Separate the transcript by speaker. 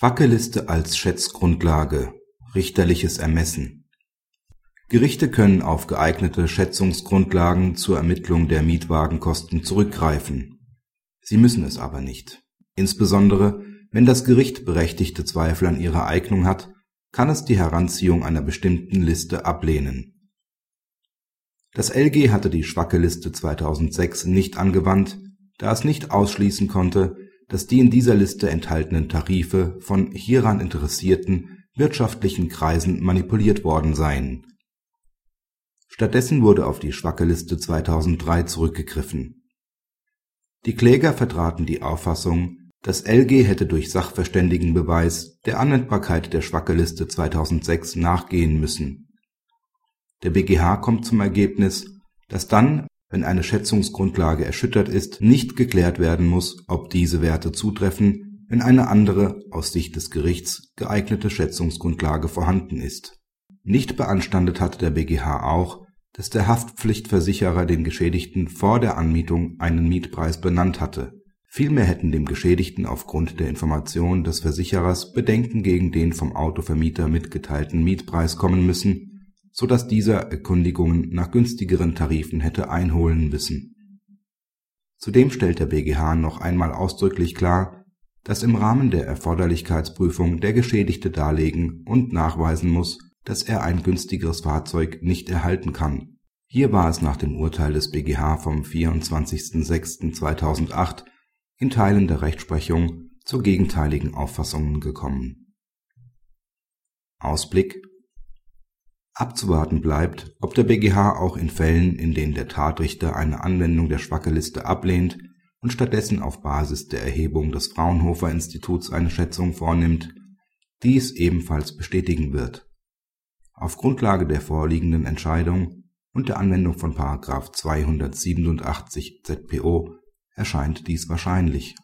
Speaker 1: Schwacke Liste als Schätzgrundlage (richterliches Ermessen) Gerichte können auf geeignete Schätzungsgrundlagen zur Ermittlung der Mietwagenkosten zurückgreifen. Sie müssen es aber nicht. Insbesondere wenn das Gericht berechtigte Zweifel an ihrer Eignung hat, kann es die Heranziehung einer bestimmten Liste ablehnen. Das LG hatte die Schwacke Liste 2006 nicht angewandt, da es nicht ausschließen konnte dass die in dieser Liste enthaltenen Tarife von hieran interessierten wirtschaftlichen Kreisen manipuliert worden seien. Stattdessen wurde auf die Schwacke-Liste 2003 zurückgegriffen. Die Kläger vertraten die Auffassung, das LG hätte durch Sachverständigenbeweis der Anwendbarkeit der Schwacke-Liste 2006 nachgehen müssen. Der BGH kommt zum Ergebnis, dass dann wenn eine Schätzungsgrundlage erschüttert ist, nicht geklärt werden muss, ob diese Werte zutreffen, wenn eine andere, aus Sicht des Gerichts geeignete Schätzungsgrundlage vorhanden ist. Nicht beanstandet hatte der BGH auch, dass der Haftpflichtversicherer den Geschädigten vor der Anmietung einen Mietpreis benannt hatte. Vielmehr hätten dem Geschädigten aufgrund der Information des Versicherers Bedenken gegen den vom Autovermieter mitgeteilten Mietpreis kommen müssen so dass dieser Erkundigungen nach günstigeren Tarifen hätte einholen müssen. Zudem stellt der BGH noch einmal ausdrücklich klar, dass im Rahmen der Erforderlichkeitsprüfung der Geschädigte darlegen und nachweisen muss, dass er ein günstigeres Fahrzeug nicht erhalten kann. Hier war es nach dem Urteil des BGH vom 24.06.2008 in Teilen der Rechtsprechung zu gegenteiligen Auffassungen gekommen. Ausblick Abzuwarten bleibt, ob der BGH auch in Fällen, in denen der Tatrichter eine Anwendung der Schwacke-Liste ablehnt und stattdessen auf Basis der Erhebung des Fraunhofer-Instituts eine Schätzung vornimmt, dies ebenfalls bestätigen wird. Auf Grundlage der vorliegenden Entscheidung und der Anwendung von § 287 ZPO erscheint dies wahrscheinlich